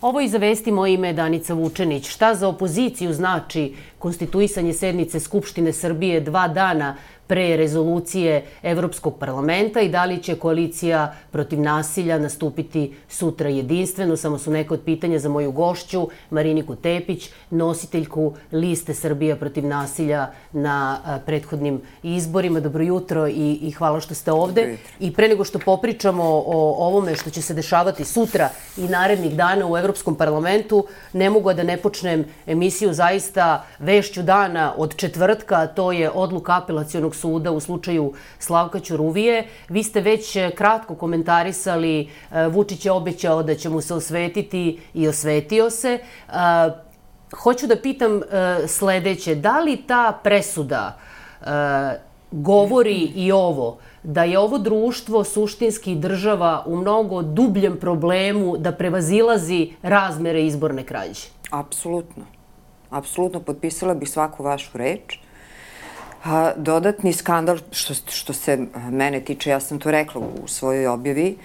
Ovo i za vesti moje ime Danica Vučenić. Šta za opoziciju znači konstituisanje sednice Skupštine Srbije dva dana pre rezolucije Evropskog parlamenta i da li će koalicija protiv nasilja nastupiti sutra jedinstveno. Samo su neke od pitanja za moju gošću, Mariniku Tepić, nositeljku liste Srbija protiv nasilja na prethodnim izborima. Dobro jutro i, i hvala što ste ovde. I pre nego što popričamo o ovome što će se dešavati sutra i narednih dana u Evropskom parlamentu, ne mogu da ne počnem emisiju zaista vešću dana od četvrtka, to je odluka apelacionog suda u slučaju Slavka Ćuruvije. Vi ste već e, kratko komentarisali, e, Vučić je obećao da će mu se osvetiti i osvetio se. E, hoću da pitam sledeće, da li ta presuda govori i ovo, da je ovo društvo suštinski država u mnogo dubljem problemu da prevazilazi razmere izborne krađe? Apsolutno. Apsolutno potpisala bih svaku vašu reč. A, dodatni skandal, što, što se mene tiče, ja sam to rekla u svojoj objavi,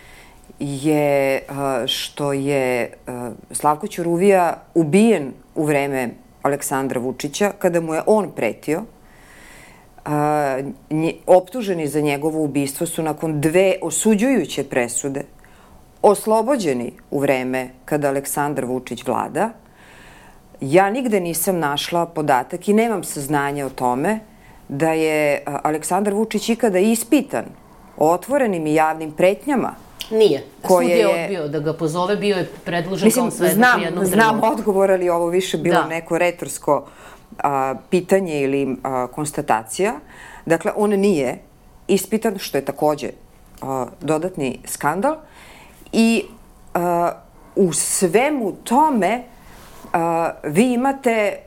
je a, što je a, Slavko Ćuruvija ubijen u vreme Aleksandra Vučića, kada mu je on pretio. A, nje, optuženi za njegovo ubistvo su nakon dve osuđujuće presude oslobođeni u vreme kada Aleksandar Vučić vlada. Ja nigde nisam našla podatak i nemam saznanja o tome da je Aleksandar Vučić ikada ispitan o otvorenim i javnim pretnjama Nije. Koje Sud je odbio da ga pozove, bio je predložen Mislim, kao svedok znam, jednom Znam odgovor, ali ovo više bilo da. neko retorsko a, pitanje ili a, konstatacija. Dakle, on nije ispitan, što je takođe a, dodatni skandal. I a, u svemu tome vi imate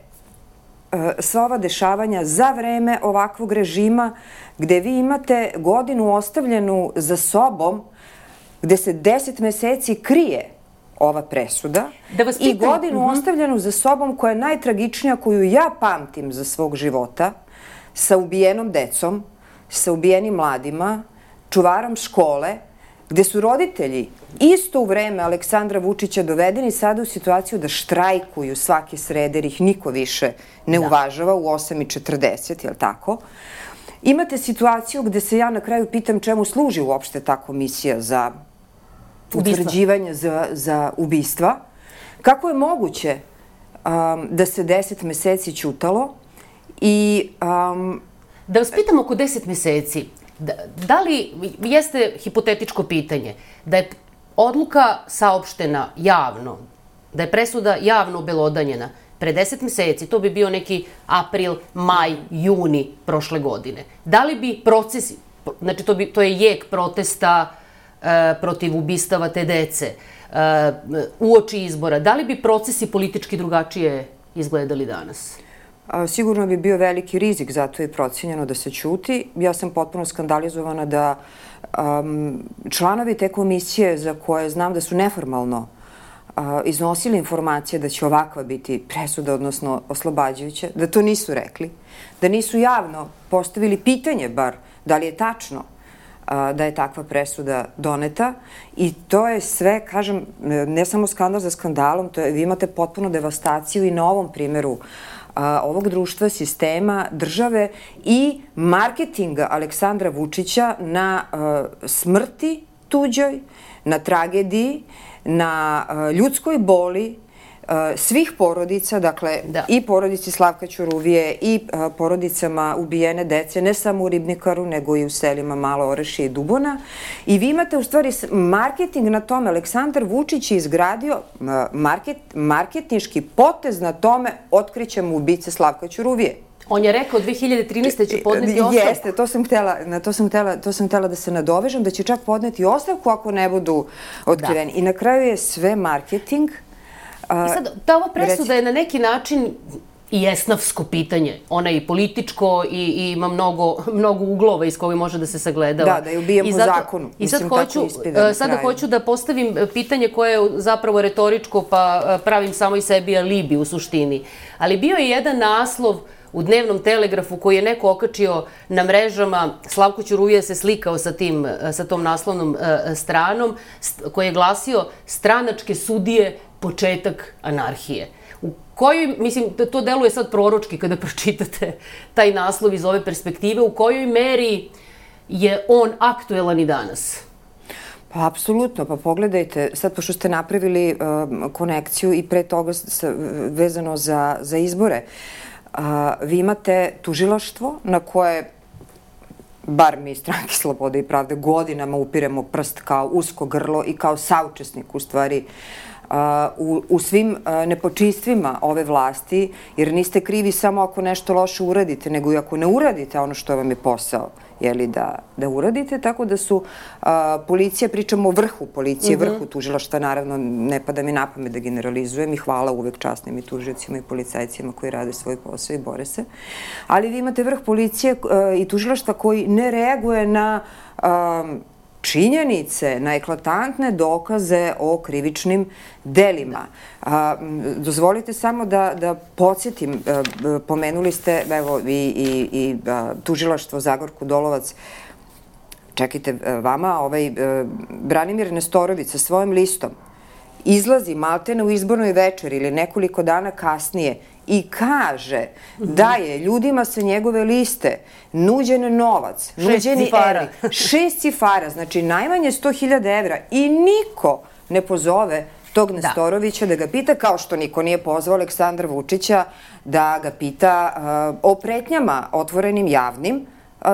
E, sva ova dešavanja za vreme ovakvog režima gde vi imate godinu ostavljenu za sobom gde se deset meseci krije ova presuda da vas i godinu uh mhm. -huh. ostavljenu za sobom koja je najtragičnija koju ja pamtim za svog života sa ubijenom decom, sa ubijenim mladima, čuvarom škole, gde su roditelji isto u vreme Aleksandra Vučića dovedeni sada u situaciju da štrajkuju svake srede, jer ih niko više ne da. uvažava u 8.40, je li tako? Imate situaciju gde se ja na kraju pitam čemu služi uopšte ta komisija za utvrđivanje za, za ubistva. Kako je moguće um, da se 10 meseci ćutalo i... Um, da vas pitam oko 10 meseci, Da, da li, jeste hipotetičko pitanje, da je odluka saopštena javno, da je presuda javno obelodanjena, pre 10 meseci, to bi bio neki april, maj, juni prošle godine. Da li bi procesi, znači to, bi, to je jek protesta e, protiv ubistava te dece, e, uoči izbora, da li bi procesi politički drugačije izgledali danas? A, sigurno bi bio veliki rizik, zato je procenjeno da se ćuti. Ja sam potpuno skandalizovana da um, članovi te komisije za koje znam da su neformalno iznosili informacije da će ovakva biti presuda, odnosno oslobađajuća, da to nisu rekli, da nisu javno postavili pitanje bar da li je tačno da je takva presuda doneta. I to je sve, kažem, ne samo skandal za skandalom, to je, vi imate potpuno devastaciju i na ovom primeru a, ovog društva, sistema, države i marketinga Aleksandra Vučića na a, smrti tuđoj, na tragediji, na a, ljudskoj boli, svih porodica, dakle da. i porodici Slavka Ćuruvije i porodicama ubijene dece, ne samo u Ribnikaru, nego i u selima Malo Orešije i Dubona. I vi imate u stvari marketing na tome. Aleksandar Vučić je izgradio market, marketinški potez na tome otkrićemo ubice Slavka Ćuruvije. On je rekao 2013. će podneti ostavku. Jeste, to sam htela, na to sam htela, to sam htela da se nadovežem, da će čak podneti ostavku ako ne budu otkriveni. Da. I na kraju je sve marketing, I sad, ta ova presuda je na neki način i esnavsko pitanje. Ona je i političko i, i ima mnogo, mnogo uglova iz koje može da se sagledava. Da, da je ubijem po zakonu. I sad hoću, e, sada hoću da postavim pitanje koje je zapravo retoričko, pa e, pravim samo i sebi alibi u suštini. Ali bio je jedan naslov u dnevnom telegrafu koji je neko okačio na mrežama, Slavko Ćuruvija se slikao sa, tim, e, sa tom naslovnom stranom, koji je glasio stranačke sudije početak anarhije. U kojoj, mislim, to deluje sad proročki kada pročitate taj naslov iz ove perspektive, u kojoj meri je on aktuelan i danas? Pa, apsolutno. Pa pogledajte, sad pošto ste napravili uh, konekciju i pre toga sa, vezano za, za izbore, uh, vi imate tužilaštvo na koje bar mi iz stranke Slobode i Pravde godinama upiremo prst kao usko grlo i kao saučesnik u stvari uh, u, u svim nepočistvima ove vlasti, jer niste krivi samo ako nešto loše uradite, nego i ako ne uradite ono što vam je posao jeli, da, da uradite, tako da su a, policija, pričamo o vrhu policije, mm -hmm. vrhu tužilaštva, naravno ne pada mi na pamet da generalizujem i hvala uvek časnim i tužicima i policajcima koji rade svoj posao i bore se, ali vi imate vrh policije a, i tužilaštva koji ne reaguje na a, činjenice, na eklatantne dokaze o krivičnim delima. A, dozvolite samo da, da podsjetim, a, pomenuli ste evo, i, i, i a, tužilaštvo Zagorku Dolovac, čekajte, vama ovaj, Branimir Nestorović sa svojim listom izlazi maltene u izbornoj večeri ili nekoliko dana kasnije i kaže da je ljudima sa njegove liste nuđen novac, šest nuđeni cifara. Evri, šest cifara, znači najmanje 100.000 evra i niko ne pozove tog da. Nestorovića da. da ga pita, kao što niko nije pozvao Aleksandra Vučića da ga pita uh, o pretnjama otvorenim javnim,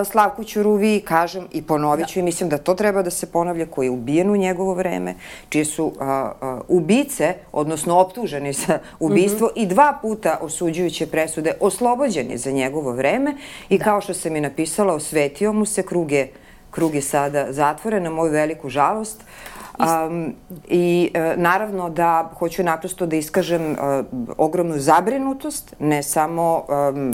Slavku Ćuruvi, kažem i ponovit ću da. i mislim da to treba da se ponavlja, koji je ubijen u njegovo vreme, čije su a, a, ubice, odnosno optuženi za ubistvo mm -hmm. i dva puta osuđujuće presude oslobođeni za njegovo vreme i da. kao što sam i napisala, osvetio mu se, krug je, krug je sada zatvoren na moju veliku žalost. Um, I e, naravno da hoću naprosto da iskažem e, ogromnu zabrinutost, ne samo um,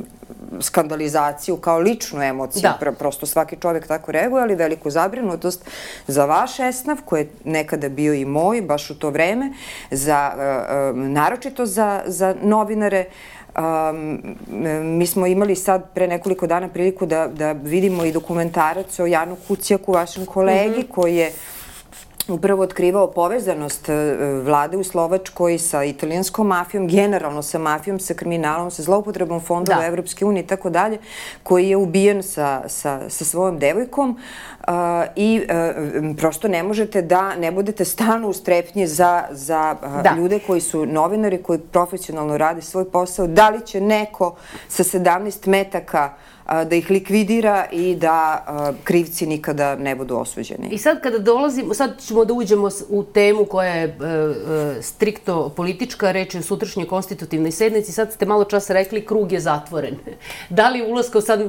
skandalizaciju kao ličnu emociju, da. Pr prosto svaki čovjek tako reaguje, ali veliku zabrinutost za vaš esnav, koji je nekada bio i moj, baš u to vreme, za, uh, naročito za, za novinare, Um, mi smo imali sad pre nekoliko dana priliku da, da vidimo i dokumentarac o Janu Kucijaku, vašem kolegi, mm -hmm. koji je upravo otkrivao povezanost e, vlade u Slovačkoj sa italijanskom mafijom, generalno sa mafijom, sa kriminalom, sa zloupotrebom fondova da. Evropske unije i tako dalje, koji je ubijen sa, sa, sa svojom devojkom uh, i uh, prosto ne možete da ne budete stalno u strepnji za, za uh, da. ljude koji su novinari, koji profesionalno rade svoj posao. Da li će neko sa 17 metaka uh, da ih likvidira i da krivci nikada ne budu osuđeni. I sad kada dolazimo, sad ćemo da uđemo u temu koja je e, e, striktno politička, reč je o sutrašnjoj konstitutivnoj sednici, sad ste malo čas rekli krug je zatvoren. Da li ulaskom sad e,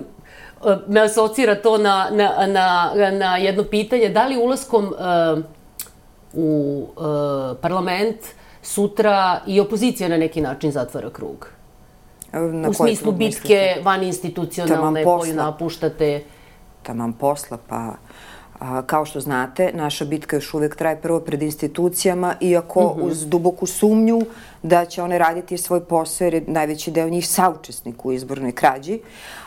me asocira to na, na, na, na jedno pitanje, da li ulaskom u parlament sutra i opozicija na neki način zatvara krug? Na u smislu bitke van institucionalne koju napuštate? Taman posla, pa a, kao što znate, naša bitka još uvek traje prvo pred institucijama, iako mhm. -huh. uz duboku sumnju da će one raditi svoj posao, jer je najveći deo njih saučesnik u izbornoj krađi,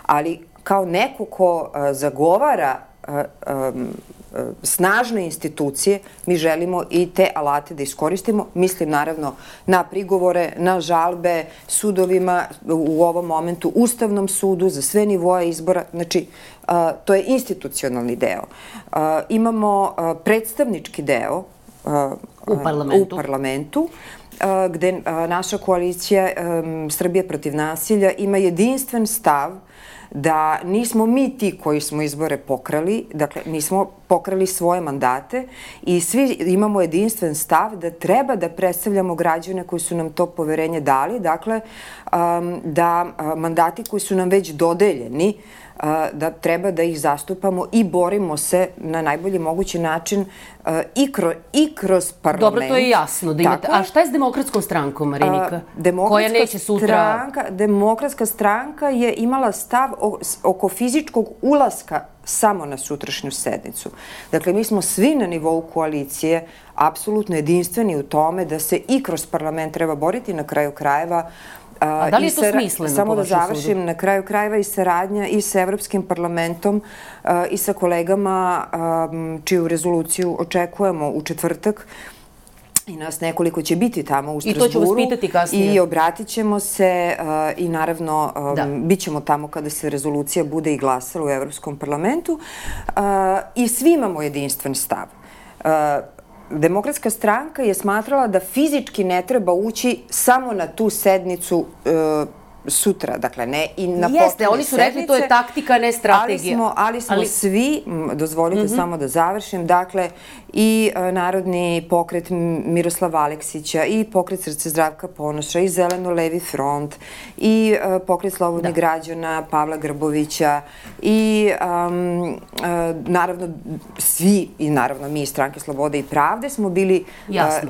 ali kao neko ko a, zagovara a, snažne institucije, mi želimo i te alate da iskoristimo. Mislim naravno na prigovore, na žalbe sudovima, u ovom momentu Ustavnom sudu za sve nivoje izbora. Znači, to je institucionalni deo. Imamo predstavnički deo u parlamentu, u parlamentu gde naša koalicija Srbije protiv nasilja ima jedinstven stav da nismo mi ti koji smo izbore pokrali, dakle nismo pokrali svoje mandate i svi imamo jedinstven stav da treba da predstavljamo građane koji su nam to poverenje dali, dakle um, da mandati koji su nam već dodeljeni uh, da treba da ih zastupamo i borimo se na najbolji mogući način i, kro, i kroz parlament. Dobro, to je jasno. Da imate. A šta je s demokratskom strankom, Marinika? Demokratska koja neće sutra... Stranka, demokratska stranka je imala stav oko fizičkog ulaska samo na sutrašnju sednicu. Dakle, mi smo svi na nivou koalicije apsolutno jedinstveni u tome da se i kroz parlament treba boriti na kraju krajeva A da li je to smisleno? Samo da završim, sudu? na kraju krajeva i saradnja i sa Evropskim parlamentom uh, i sa kolegama um, čiju rezoluciju očekujemo u četvrtak i nas nekoliko će biti tamo u Strasburu. I to ću vas pitati kasnije. I obratit ćemo se uh, i naravno um, da. bit ćemo tamo kada se rezolucija bude i glasala u Evropskom parlamentu uh, i svi imamo jedinstven stav. Uh, Demokratska stranka je smatrala da fizički ne treba ući samo na tu sednicu uh, sutra, dakle ne i na Jeste, oni su rekli to je taktika, ne strategija. Ali smo, ali smo ali... svi, dozvolite mm -hmm. samo da završim, dakle i uh, Narodni pokret Miroslava Aleksića i pokret Srce Zdravka Ponoša i Zeleno-Levi front i uh, pokret Slobodnih da. građana Pavla Grbovića i um, naravno svi i naravno mi iz Stranke Slobode i Pravde smo bili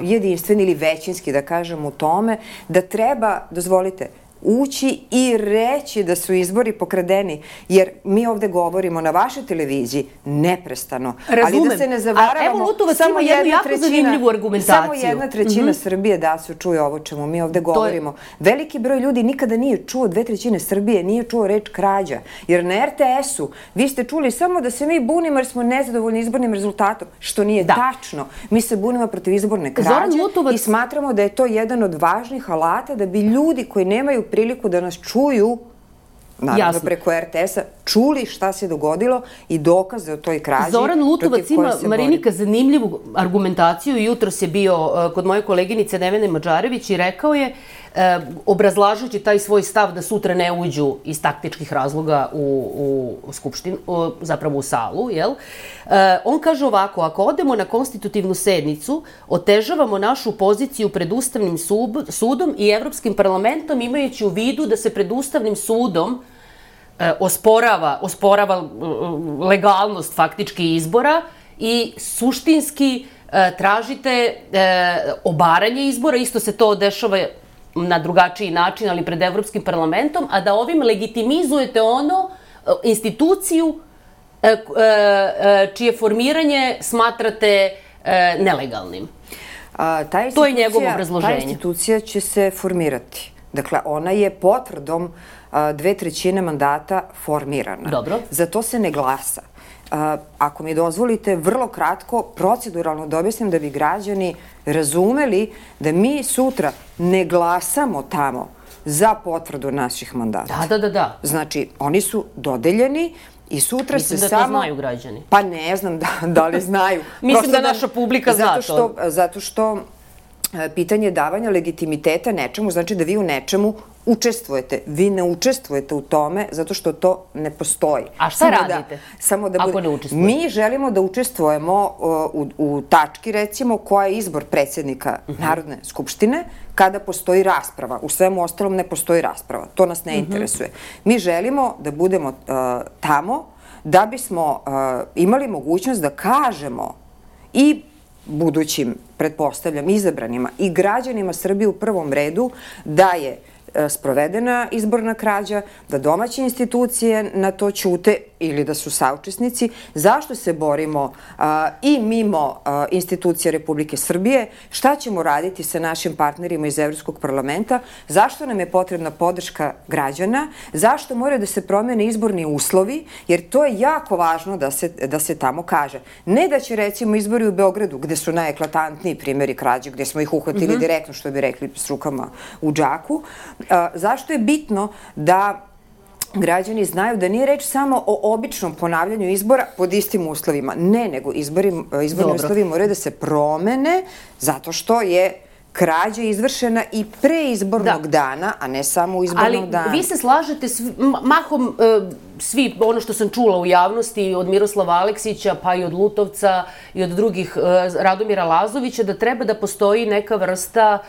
jedinstveni ili većinski da kažem u tome da treba, dozvolite, ući i reći da su izbori pokradeni, jer mi ovde govorimo na vašoj televiziji neprestano. Razumem. Ali da se ne zavaravamo, A, evo Lutovac samo ima jednu jako trećina, zanimljivu argumentaciju. Samo jedna trećina mm -hmm. Srbije da se čuje ovo čemu mi ovde govorimo. Je... Veliki broj ljudi nikada nije čuo, dve trećine Srbije nije čuo reč krađa. Jer na RTS-u vi ste čuli samo da se mi bunimo jer smo nezadovoljni izbornim rezultatom, što nije da. tačno. Mi se bunimo protiv izborne krađe Lutovac... i smatramo da je to jedan od važnih alata da bi ljudi koji nemaju priliku da nas čuju naravno Jasno. preko RTS-a, čuli šta se dogodilo i dokaze o toj krađi. Zoran Lutovac ima, Marinika, zanimljivu argumentaciju. Jutro se bio uh, kod moje koleginice Nevene Mađarević i rekao je, uh, obrazlažući taj svoj stav da sutra ne uđu iz taktičkih razloga u, u Skupštinu, zapravo u salu, jel? Uh, on kaže ovako, ako odemo na konstitutivnu sednicu, otežavamo našu poziciju pred Ustavnim sudom i Evropskim parlamentom, imajući u vidu da se pred Ustavnim sudom E, osporava, osporava e, legalnost faktički izbora i suštinski e, tražite obaranje izbora, isto se to dešava na drugačiji način, ali pred Evropskim parlamentom, a da ovim legitimizujete ono, instituciju čije formiranje smatrate nelegalnim. A, ta to je njegovo obrazloženje. Ta institucija će se formirati. Dakle, ona je potvrdom dve trećine mandata formirana. Dobro. Za to se ne glasa. Ako mi dozvolite, vrlo kratko, proceduralno da objasnim da bi građani razumeli da mi sutra ne glasamo tamo za potvrdu naših mandata. Da, da, da, da. Znači, oni su dodeljeni, I sutra Mislim se samo... Mislim da to znaju građani. Pa ne znam da, da li znaju. Mislim da, da naša publika zna zato što, to. Zato što E, pitanje davanja legitimiteta nečemu znači da vi u nečemu učestvujete. Vi ne učestvujete u tome zato što to ne postoji. A šta samo da- radite da, samo da ako ne učestvujete? Mi želimo da učestvujemo uh, u, u tački recimo koja je izbor predsednika uh mhm. -huh. Narodne skupštine kada postoji rasprava. U svemu ostalom ne postoji rasprava. To nas ne uh mhm. -huh. interesuje. Mi želimo da budemo uh, tamo da bismo uh, imali mogućnost da kažemo i budućim, pretpostavljam, izabranima i građanima Srbije u prvom redu da je E, sprovedena izborna krađa, da domaće institucije na to ćute ili da su saučesnici. Zašto se borimo a, i mimo a, institucija Republike Srbije? Šta ćemo raditi sa našim partnerima iz Evropskog parlamenta? Zašto nam je potrebna podrška građana? Zašto moraju da se promene izborni uslovi? Jer to je jako važno da se, da se tamo kaže. Ne da će recimo izbori u Beogradu, gde su najeklatantniji primjeri krađe, gde smo ih uhvatili mm -hmm. direktno, što bi rekli, s rukama u džaku, zašto je bitno da građani znaju da nije reč samo o običnom ponavljanju izbora pod istim uslovima. Ne, nego izbori, izborni Dobro. uslovi moraju da se promene zato što je krađa izvršena i pre izbornog da. dana, a ne samo u izbornog Ali dana. Ali vi se slažete, s, mahom e, svi, ono što sam čula u javnosti od Miroslava Aleksića, pa i od Lutovca i od drugih e, Radomira Lazovića, da treba da postoji neka vrsta uh,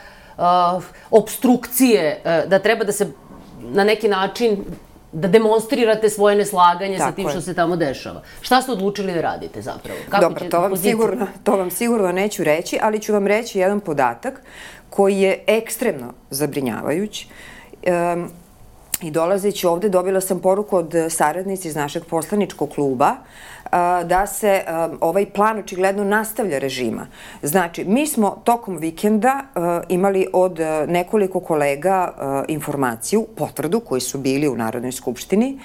obstrukcije, uh, da treba da se na neki način da demonstrirate svoje neslaganje Tako sa tim što je. se tamo dešava. Šta ste odlučili da radite zapravo? Kako Dobro, to vam, sigurno, to vam sigurno neću reći, ali ću vam reći jedan podatak koji je ekstremno zabrinjavajuć. Um, I dolazeći ovde dobila sam poruku od saradnici iz našeg poslaničkog kluba da se ovaj plan očigledno nastavlja režima. Znači, mi smo tokom vikenda imali od nekoliko kolega informaciju, potvrdu koji su bili u Narodnoj skupštini,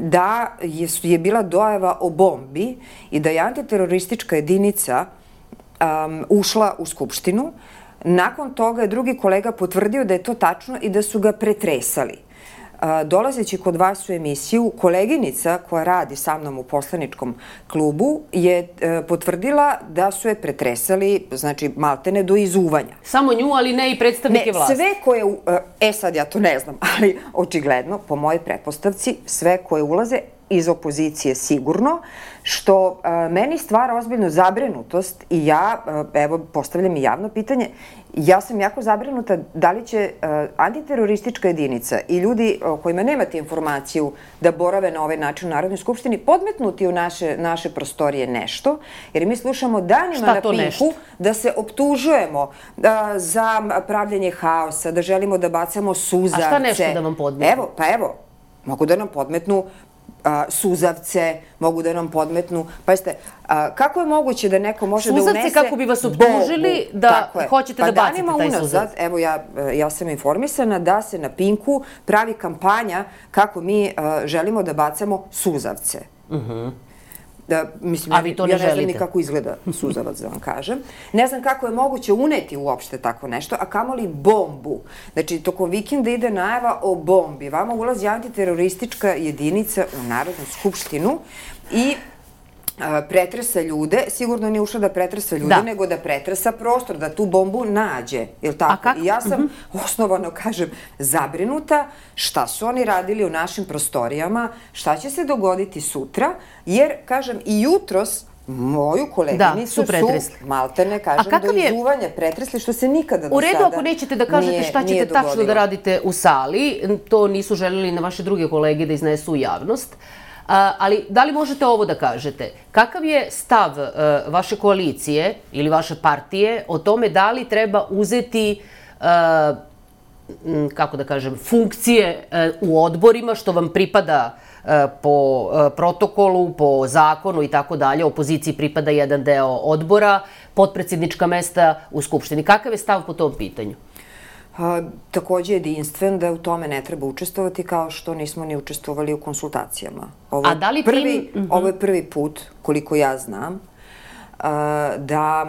da je, je bila dojava o bombi i da je antiteroristička jedinica ušla u skupštinu. Nakon toga je drugi kolega potvrdio da je to tačno i da su ga pretresali dolazeći kod vas u emisiju, koleginica koja radi sa mnom u poslaničkom klubu je e, potvrdila da su je pretresali, znači maltene do izuvanja. Samo nju, ali ne i predstavnike ne, vlasti. sve koje, e, e sad ja to ne znam, ali očigledno, po moje prepostavci, sve koje ulaze iz opozicije sigurno, što a, meni stvara ozbiljnu zabrinutost i ja, a, evo, postavljam i javno pitanje, ja sam jako zabrinuta da li će a, antiteroristička jedinica i ljudi o kojima nemate informaciju da borave na ovaj način u Narodnoj skupštini podmetnuti u naše, naše prostorije nešto, jer mi slušamo danima na pinku nešto? da se optužujemo a, za pravljenje haosa, da želimo da bacamo suzavce. A šta nešto da vam podmetnu? Evo, pa evo, mogu da nam podmetnu a, suzavce, mogu da nam podmetnu. Pa jeste, a, kako je moguće da neko može suzavce da unese... Suzavce kako bi vas optužili da hoćete pa da bacite taj unazad, suzavac? Evo ja, ja sam informisana da se na Pinku pravi kampanja kako mi a, želimo da bacamo suzavce. Uh mhm. -huh. Da, mislim, A vi to ne ja ne znam ni kako izgleda suzavac, da vam kažem. Ne znam kako je moguće uneti uopšte tako nešto, a kamoli bombu. Znači, tokom vikenda ide najava o bombi. Vama ulazi antiteroristička jedinica u Narodnu skupštinu i pretresa ljude, sigurno nije ušla da pretresa ljude, da. nego da pretresa prostor, da tu bombu nađe, je li tako? I ja sam, mm -hmm. osnovano kažem, zabrinuta šta su oni radili u našim prostorijama, šta će se dogoditi sutra, jer, kažem, i jutros moju koleginicu da, su, su maltene, kažem, do izuvanja je... pretresli, što se nikada do U redu, ako nećete da kažete nije, šta ćete tačno da radite u sali, to nisu želeli na vaše druge kolege da iznesu u javnost, ali da li možete ovo da kažete? Kakav je stav uh, vaše koalicije ili vaše partije o tome da li treba uzeti uh, kako da kažem, funkcije uh, u odborima što vam pripada po protokolu, po zakonu i tako dalje, opoziciji pripada jedan deo odbora, potpredsjednička mesta u Skupštini. Kakav je stav po tom pitanju? A, takođe jedinstven da u tome ne treba učestvovati kao što nismo ni učestvovali u konsultacijama. Ovo A da li prvi, tim... Ovo je prvi put, koliko ja znam, da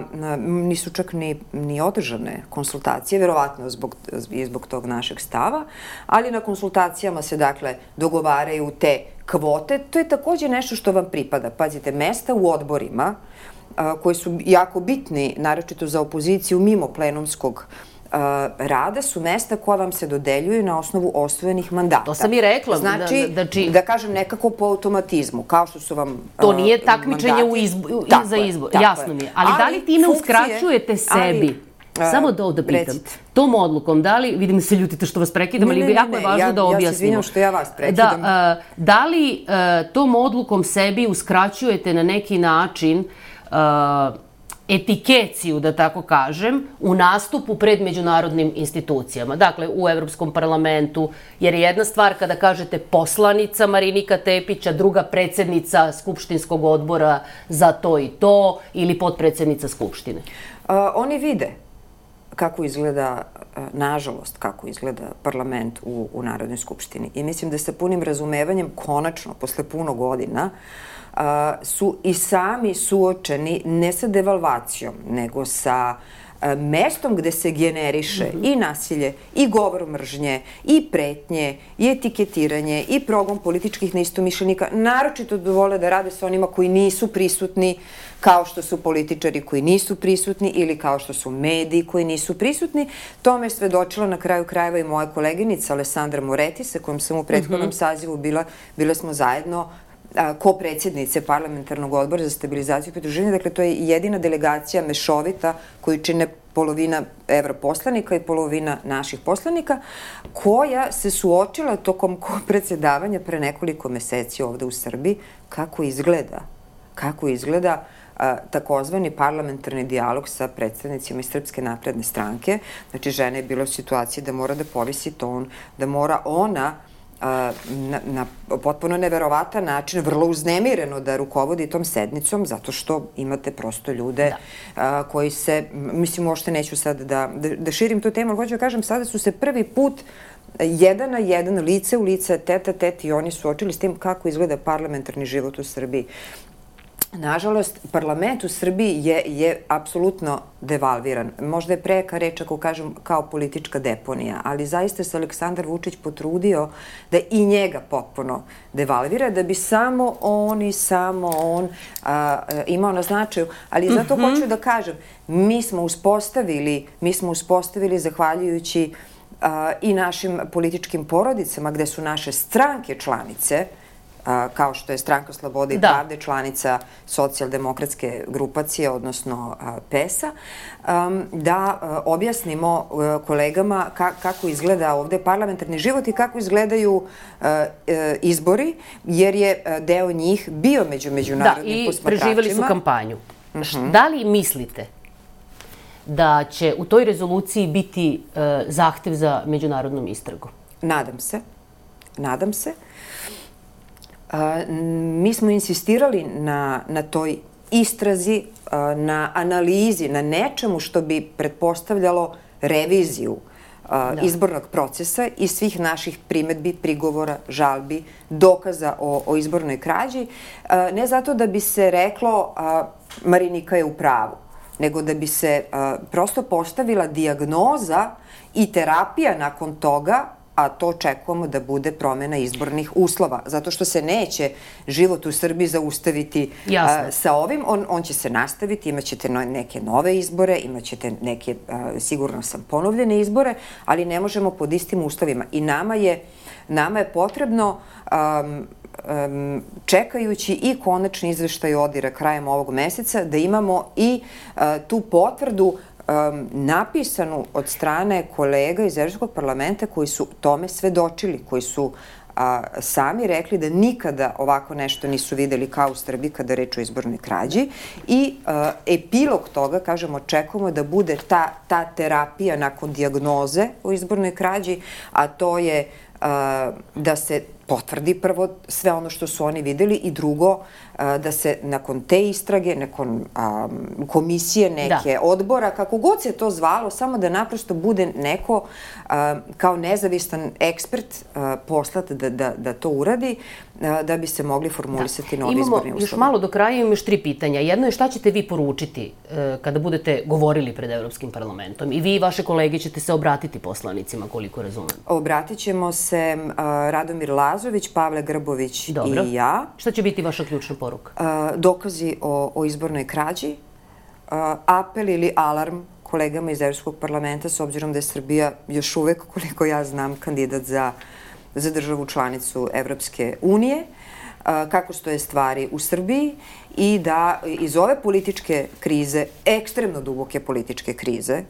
nisu čak ni, ni održane konsultacije, verovatno zbog, i zbog tog našeg stava, ali na konsultacijama se dakle dogovaraju te kvote. To je takođe nešto što vam pripada. Pazite, mesta u odborima, koji su jako bitni, naročito za opoziciju, mimo plenumskog uh, rada su mesta koja vam se dodeljuju na osnovu osvojenih mandata. To sam i rekla. Znači, da, da, či... da kažem nekako po automatizmu, kao što su vam To nije takmičenje u izbo, tako za izbor, jasno mi je. Ali, ali da li time funkcije, uskraćujete sebi? Ali, Samo da ovde pitam. Recite. Tom odlukom, da li, vidim se ljutite što vas prekidam, ali jako je važno ja, da objasnimo. Ja se izvinjam što ja vas prekidam. Da, uh, da li uh, tom odlukom sebi uskraćujete na neki način uh, etikeciju, da tako kažem, u nastupu pred međunarodnim institucijama. Dakle, u Evropskom parlamentu, jer je jedna stvar kada kažete poslanica Marinika Tepića, druga predsednica Skupštinskog odbora za to i to, ili potpredsednica Skupštine. A, oni vide kako izgleda, nažalost, kako izgleda parlament u, u Narodnoj skupštini. I mislim da sa punim razumevanjem, konačno, posle puno godina, uh, su i sami suočeni ne sa devalvacijom, nego sa mestom gde se generiše mm -hmm. i nasilje, i govor mržnje, i pretnje, i etiketiranje, i progon političkih neistomišljenika, naročito da vole da rade sa onima koji nisu prisutni, kao što su političari koji nisu prisutni ili kao što su mediji koji nisu prisutni. Tome je svedočila na kraju krajeva i moja koleginica Alessandra Moretti, sa kojom sam u prethodnom mm -hmm. sazivu bila, bile smo zajedno ko-predsjednice parlamentarnog odbora za stabilizaciju i pridruženje. Dakle, to je jedina delegacija mešovita koju čine polovina evroposlanika i polovina naših poslanika, koja se suočila tokom predsedavanja pre nekoliko meseci ovde u Srbiji, kako izgleda, kako izgleda takozvani parlamentarni dijalog sa predstavnicima iz Srpske napredne stranke. Znači, žena je bila u situaciji da mora da povisi ton, da mora ona na, na potpuno neverovatan način, vrlo uznemireno da rukovodi tom sednicom, zato što imate prosto ljude da. a, koji se, mislim, uopšte neću sad da, da, da širim tu temu, ali hoću da kažem, sada su se prvi put jedan na jedan, lice u lice, teta tet i oni suočili s tim kako izgleda parlamentarni život u Srbiji. Nažalost, parlament u Srbiji je, je apsolutno devalviran. Možda je preka reč ako kažem kao politička deponija, ali zaista se Aleksandar Vučić potrudio da i njega potpuno devalvira, da bi samo on i samo on a, imao na značaju. Ali zato mm -hmm. hoću da kažem, mi smo uspostavili, mi smo uspostavili zahvaljujući a, i našim političkim porodicama, gde su naše stranke članice, kao što je Stranka slobode i da. pravde, članica socijaldemokratske grupacije, odnosno PES-a, da objasnimo kolegama kako izgleda ovde parlamentarni život i kako izgledaju e, izbori, jer je deo njih bio među međunarodnim posmatračima. Da, i preživali su kampanju. Uh mhm. -huh. Da li mislite da će u toj rezoluciji biti e, zahtev za međunarodnom istragu? Nadam se. Nadam se mi smo insistirali na, na toj istrazi, na analizi, na nečemu što bi pretpostavljalo reviziju da. izbornog procesa i svih naših primetbi, prigovora, žalbi, dokaza o, o izbornoj krađi. Ne zato da bi se reklo Marinika je u pravu, nego da bi se prosto postavila diagnoza i terapija nakon toga a to očekujemo da bude promena izbornih uslova, zato što se neće život u Srbiji zaustaviti a, sa ovim, on, on će se nastaviti, imaćete neke nove izbore, imaćete neke, a, sigurno sam, ponovljene izbore, ali ne možemo pod istim uslovima. I nama je, nama je potrebno um, um, čekajući i konačni izveštaj odira krajem ovog meseca, da imamo i uh, tu potvrdu um, napisanu od strane kolega iz Evropskog parlamenta koji su tome svedočili, koji su a, sami rekli da nikada ovako nešto nisu videli kao u Srbiji kada reč o izbornoj krađi. I a, epilog toga, kažemo, očekujemo da bude ta, ta terapija nakon diagnoze o izbornoj krađi, a to je a, da se potvrdi prvo sve ono što su oni videli i drugo da se nakon te istrage, nakon um, komisije neke da. odbora, kako god se to zvalo, samo da naprosto bude neko um, kao nezavistan ekspert uh, poslat da, da, da to uradi, da bi se mogli formulisati da. novi izborni uslovi. Imamo još malo do kraja, imamo još tri pitanja. Jedno je šta ćete vi poručiti uh, kada budete govorili pred Evropskim parlamentom? I vi i vaše kolege ćete se obratiti poslanicima, koliko razumem. Obratit ćemo se Radomir Lazović, Pavle Grbović Dobro. i ja. Šta će biti vaša ključna poruka? dokazi o, o izbornoj krađi, apel ili alarm kolegama iz Evropskog parlamenta, s obzirom da je Srbija još uvek, koliko ja znam, kandidat za, za državu članicu Evropske unije, kako stoje stvari u Srbiji i da iz ove političke krize, ekstremno duboke političke krize,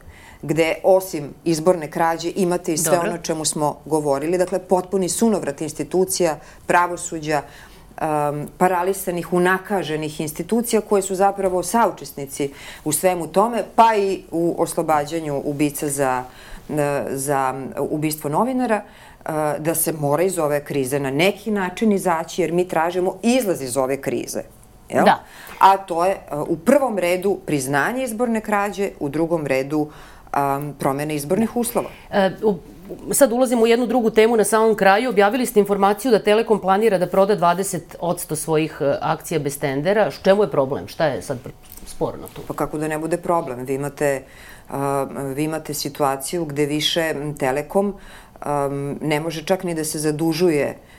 gde osim izborne krađe imate i sve Dobro. ono čemu smo govorili, dakle potpuni sunovrat institucija, pravosuđa, um, paralisanih, unakaženih institucija koje su zapravo saučesnici u svemu tome, pa i u oslobađanju ubica za, za ubistvo novinara, uh, da se mora iz ove krize na neki način izaći, jer mi tražimo izlaz iz ove krize. Jel? Da. A to je uh, u prvom redu priznanje izborne krađe, u drugom redu um, promene izbornih uslova. E, u sad ulazimo u jednu drugu temu na samom kraju. Objavili ste informaciju da Telekom planira da proda 20% svojih e, akcija bez tendera. Čemu je problem? Šta je sad sporno tu? Pa kako da ne bude problem? Vi imate, uh, vi imate situaciju gde više Telekom um, ne može čak ni da se zadužuje -hmm.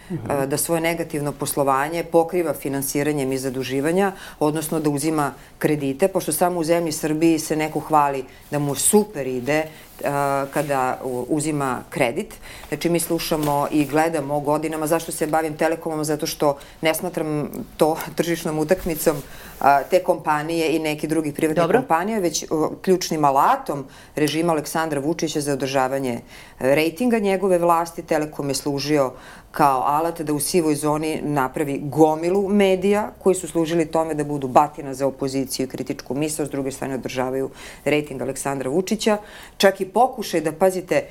Da svoje negativno poslovanje pokriva finansiranjem i zaduživanja, odnosno da uzima kredite, pošto samo u zemlji Srbiji se neko hvali da mu super ide kada uzima kredit. Znači mi slušamo i gledamo godinama zašto se bavim Telekomom, zato što ne smatram to tržišnom utakmicom te kompanije i neki drugi privatni Dobro. kompanije, već ključnim alatom režima Aleksandra Vučića za održavanje rejtinga njegove vlasti. Telekom je služio kao alat da u sivoj zoni napravi gomilu medija koji su služili tome da budu batina za opoziciju i kritičku misl, s druge strane održavaju rejting Aleksandra Vučića. Čak i pokušaj da, pazite,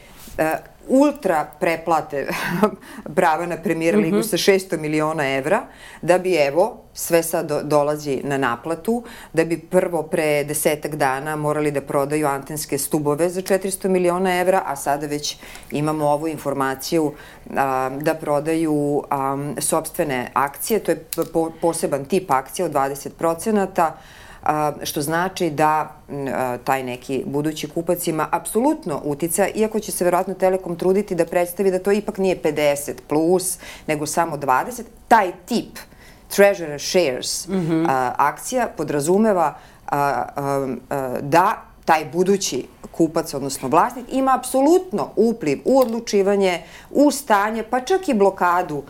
ultra preplate prava na premijer ligu mm -hmm. sa 600 miliona evra, da bi evo, sve sad do, dolazi na naplatu, da bi prvo pre desetak dana morali da prodaju antenske stubove za 400 miliona evra, a sada već imamo ovu informaciju a, da prodaju a, sobstvene akcije, to je po, poseban tip akcija od 20 procenata, što znači da taj neki budući kupac ima apsolutno utica, iako će se verovatno Telekom truditi da predstavi da to ipak nije 50 plus, nego samo 20, taj tip treasurer shares mm -hmm. akcija podrazumeva da taj budući kupac, odnosno vlasnik, ima apsolutno upliv u odlučivanje, u stanje, pa čak i blokadu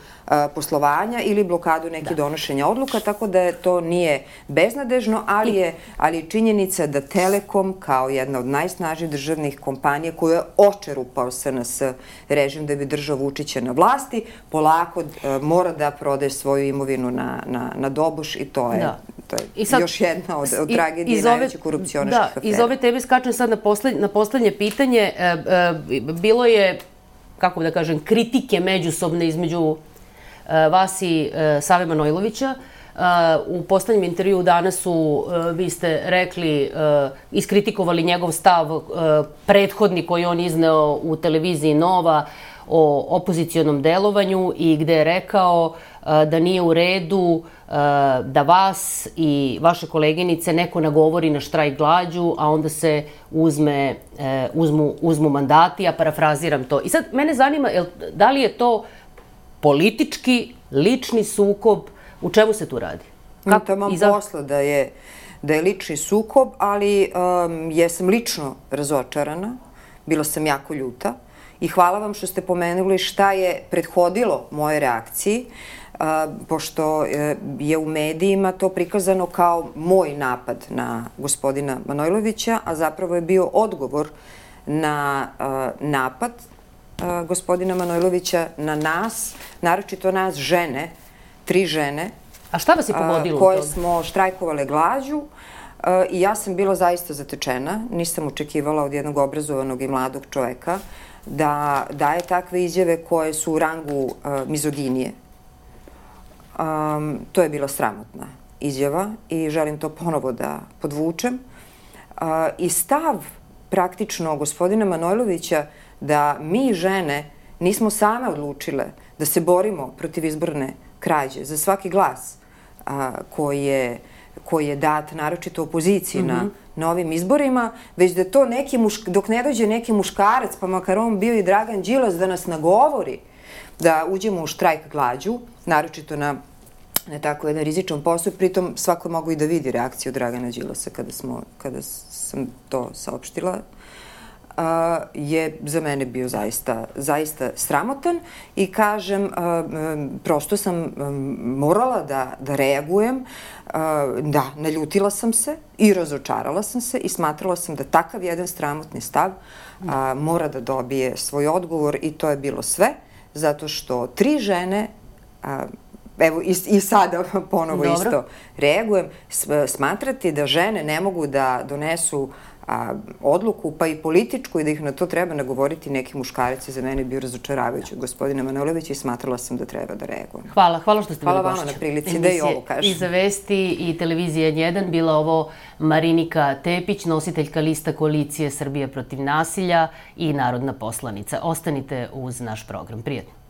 poslovanja ili blokadu neke da. donošenja odluka, tako da to nije beznadežno, ali je, ali je činjenica da Telekom kao jedna od najsnažnijih državnih kompanija koja je očerupao SNS režim da bi držao Vučića na vlasti, polako mora da prode svoju imovinu na, na, na dobuš i to je, da. To je I sad, još jedna od, od tragedije najveće korupcionaških da, afera. Iz ove tebe skačem sad na, posled, na poslednje pitanje. E, e, bilo je kako da kažem, kritike međusobne između Eh, vas i eh, Save Manojlovića. Eh, u poslednjem intervju danas su, vi ste rekli, iskritikovali njegov stav prethodni koji on izneo u televiziji Nova o opozicijonom delovanju i gde je rekao da nije u redu da vas i vaše koleginice neko nagovori na štrajk glađu, a onda se uzme, uzmu, uzmu mandati, ja parafraziram to. I sad, mene zanima, da li je to politički, lični sukob, u čemu se tu radi? Kako? Kako? Imam za... posla da je, da je lični sukob, ali um, jesam lično razočarana, bila sam jako ljuta i hvala vam što ste pomenuli šta je prethodilo moje reakciji, uh, pošto uh, je u medijima to prikazano kao moj napad na gospodina Manojlovića, a zapravo je bio odgovor na uh, napad gospodina Manojlovića na nas, naročito nas žene, tri žene. A šta vas je pogodilo Koje smo štrajkovale glađu i ja sam bila zaista zatečena. Nisam očekivala od jednog obrazovanog i mladog čoveka da daje takve izjave koje su u rangu mizoginije. Um, to je bila sramotna izjava i želim to ponovo da podvučem. Uh, I stav praktično gospodina Manojlovića da mi žene nismo same odlučile da se borimo protiv izborne krađe za svaki glas a, koji je koji je dat naročito opoziciji mm -hmm. na mhm. novim izborima, već da to neki mušk, dok ne dođe neki muškarac, pa makar on bio i Dragan Đilas, da nas nagovori da uđemo u štrajk glađu, naročito na na tako jedan rizičan posao, pritom svako mogu i da vidi reakciju Dragana Đilasa kada, smo, kada sam to saopštila je za mene bio zaista, zaista sramotan i kažem, prosto sam morala da, da reagujem, da, naljutila sam se i razočarala sam se i smatrala sam da takav jedan sramotni stav mora da dobije svoj odgovor i to je bilo sve, zato što tri žene evo i, i sada ponovo Dobro. isto reagujem, smatrati da žene ne mogu da donesu a, odluku, pa i političku i da ih na to treba nagovoriti neki muškarac je za mene bio razočaravajući od gospodina Manojlovića i smatrala sam da treba da reagujem. Hvala, hvala što ste hvala bili Hvala vama na prilici da i ovo kažem. I za Vesti i Televizija 1 bila ovo Marinika Tepić, nositeljka lista koalicije Srbije protiv nasilja i narodna poslanica. Ostanite uz naš program. Prijetno.